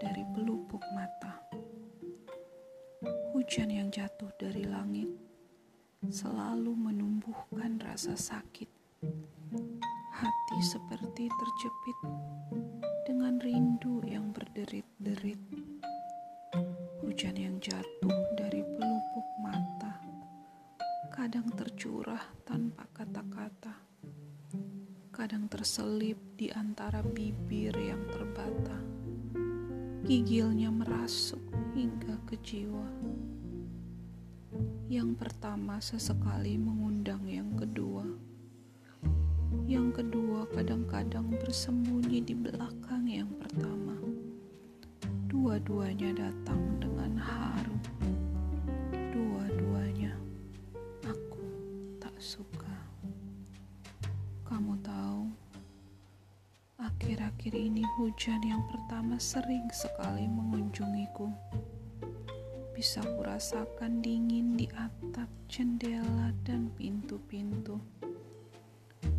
dari pelupuk mata. Hujan yang jatuh dari langit selalu menumbuhkan rasa sakit. Hati seperti terjepit dengan rindu yang berderit-derit. Hujan yang jatuh dari pelupuk mata kadang tercurah tanpa kata-kata kadang terselip di antara bibir yang terbata. Gigilnya merasuk hingga ke jiwa. Yang pertama sesekali mengundang yang kedua. Yang kedua kadang-kadang bersembunyi di belakang yang pertama. Dua-duanya datang dengan haru. Akhir-akhir ini hujan yang pertama sering sekali mengunjungiku. Bisa kurasakan dingin di atap, jendela, dan pintu-pintu.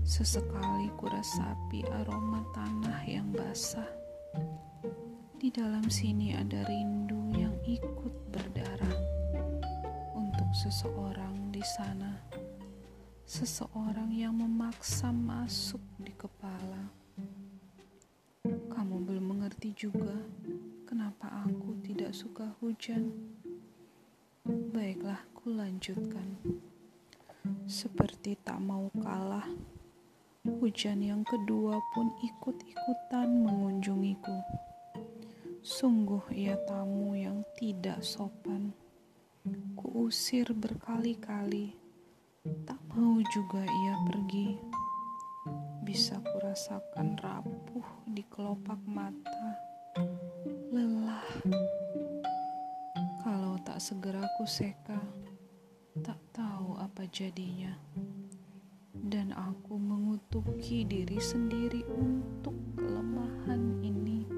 Sesekali kurasapi aroma tanah yang basah. Di dalam sini ada rindu yang ikut berdarah untuk seseorang di sana seseorang yang memaksa masuk di kepala. Mengerti juga kenapa aku tidak suka hujan. Baiklah, ku lanjutkan. Seperti tak mau kalah, hujan yang kedua pun ikut-ikutan mengunjungiku. Sungguh ia tamu yang tidak sopan. Kuusir berkali-kali Tak mau juga ia pergi. Bisa kurasakan rapuh di kelopak mata. Lelah. Kalau tak segera kuseka, tak tahu apa jadinya. Dan aku mengutuki diri sendiri untuk kelemahan ini.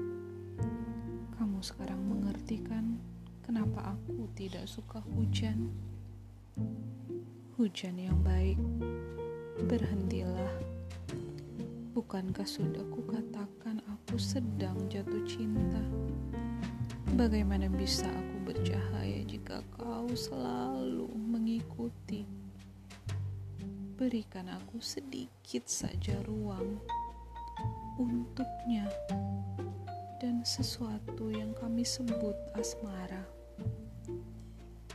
Kamu sekarang mengerti kan kenapa aku tidak suka hujan? Hujan yang baik, berhentilah. Bukankah sudah kukatakan aku sedang jatuh cinta? Bagaimana bisa aku bercahaya jika kau selalu mengikuti? Berikan aku sedikit saja ruang untuknya dan sesuatu yang kami sebut asmara.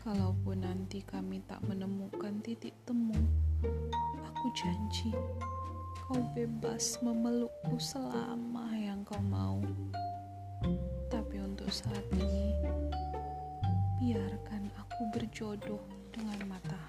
Kalaupun nanti kami tak menemukan titik temu, aku janji kau bebas memelukku selama yang kau mau. Tapi untuk saat ini, biarkan aku berjodoh dengan matahari.